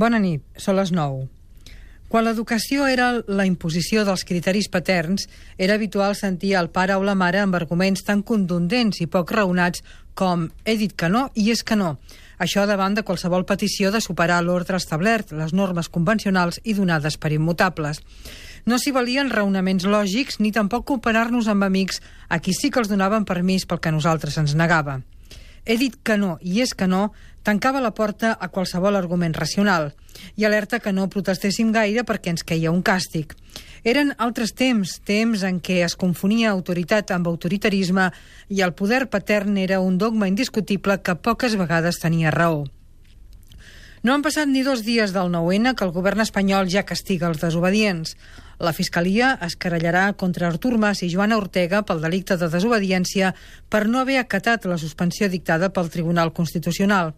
Bona nit, són les 9. Quan l'educació era la imposició dels criteris paterns, era habitual sentir el pare o la mare amb arguments tan contundents i poc raonats com he dit que no i és que no. Això davant de qualsevol petició de superar l'ordre establert, les normes convencionals i donades per immutables. No s'hi valien raonaments lògics ni tampoc comparar-nos amb amics a qui sí que els donaven permís pel que nosaltres ens negava. He dit que no, i és que no, tancava la porta a qualsevol argument racional i alerta que no protestéssim gaire perquè ens queia un càstig. Eren altres temps, temps en què es confonia autoritat amb autoritarisme i el poder patern era un dogma indiscutible que poques vegades tenia raó. No han passat ni dos dies del 9-N que el govern espanyol ja castiga els desobedients. La Fiscalia es querellarà contra Artur Mas i Joana Ortega pel delicte de desobediència per no haver acatat la suspensió dictada pel Tribunal Constitucional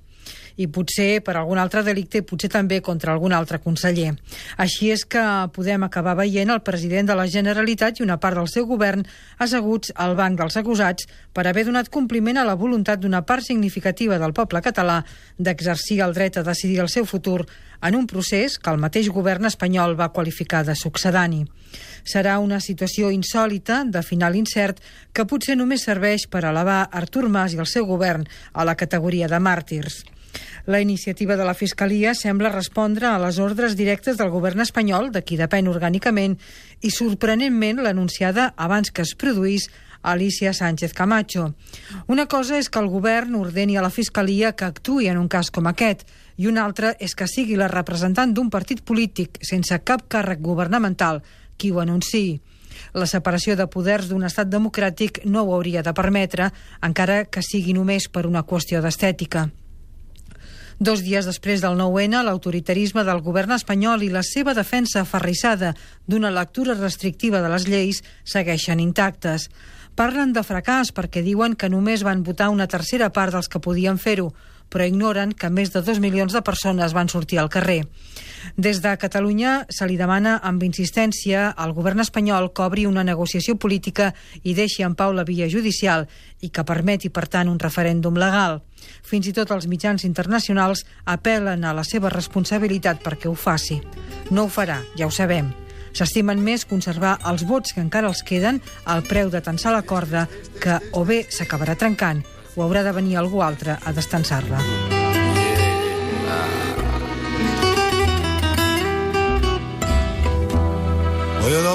i potser per algun altre delicte i potser també contra algun altre conseller. Així és que podem acabar veient el president de la Generalitat i una part del seu govern asseguts al banc dels acusats per haver donat compliment a la voluntat d'una part significativa del poble català d'exercir el dret a decidir el seu futur en un procés que el mateix govern espanyol va qualificar de succedani. Serà una situació insòlita, de final incert, que potser només serveix per elevar Artur Mas i el seu govern a la categoria de màrtirs. La iniciativa de la Fiscalia sembla respondre a les ordres directes del govern espanyol, de qui depèn orgànicament, i sorprenentment l'anunciada abans que es produís Alicia Sánchez Camacho. Una cosa és que el govern ordeni a la Fiscalia que actui en un cas com aquest, i una altra és que sigui la representant d'un partit polític sense cap càrrec governamental qui ho anunciï. La separació de poders d'un estat democràtic no ho hauria de permetre, encara que sigui només per una qüestió d'estètica. Dos dies després del 9-N, l'autoritarisme del govern espanyol i la seva defensa aferrissada d'una lectura restrictiva de les lleis segueixen intactes. Parlen de fracàs perquè diuen que només van votar una tercera part dels que podien fer-ho, però ignoren que més de dos milions de persones van sortir al carrer. Des de Catalunya se li demana amb insistència al govern espanyol que obri una negociació política i deixi en pau la via judicial i que permeti, per tant, un referèndum legal. Fins i tot els mitjans internacionals apel·len a la seva responsabilitat perquè ho faci. No ho farà, ja ho sabem. S'estimen més conservar els vots que encara els queden al preu de tensar la corda que o bé s'acabarà trencant o haurà de venir algú altre a destensar-la. Oye la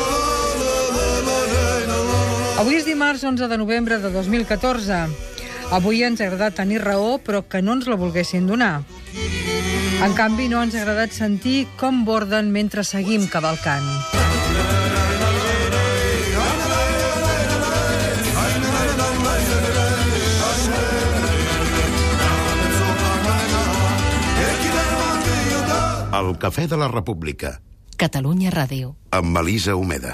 Avui és dimarts 11 de novembre de 2014. Avui ens ha agradat tenir raó, però que no ens la volguessin donar. En canvi, no ens ha agradat sentir com borden mentre seguim cavalcant. El Cafè de la República. Catalunya Ràdio. Amb Melisa Homedes.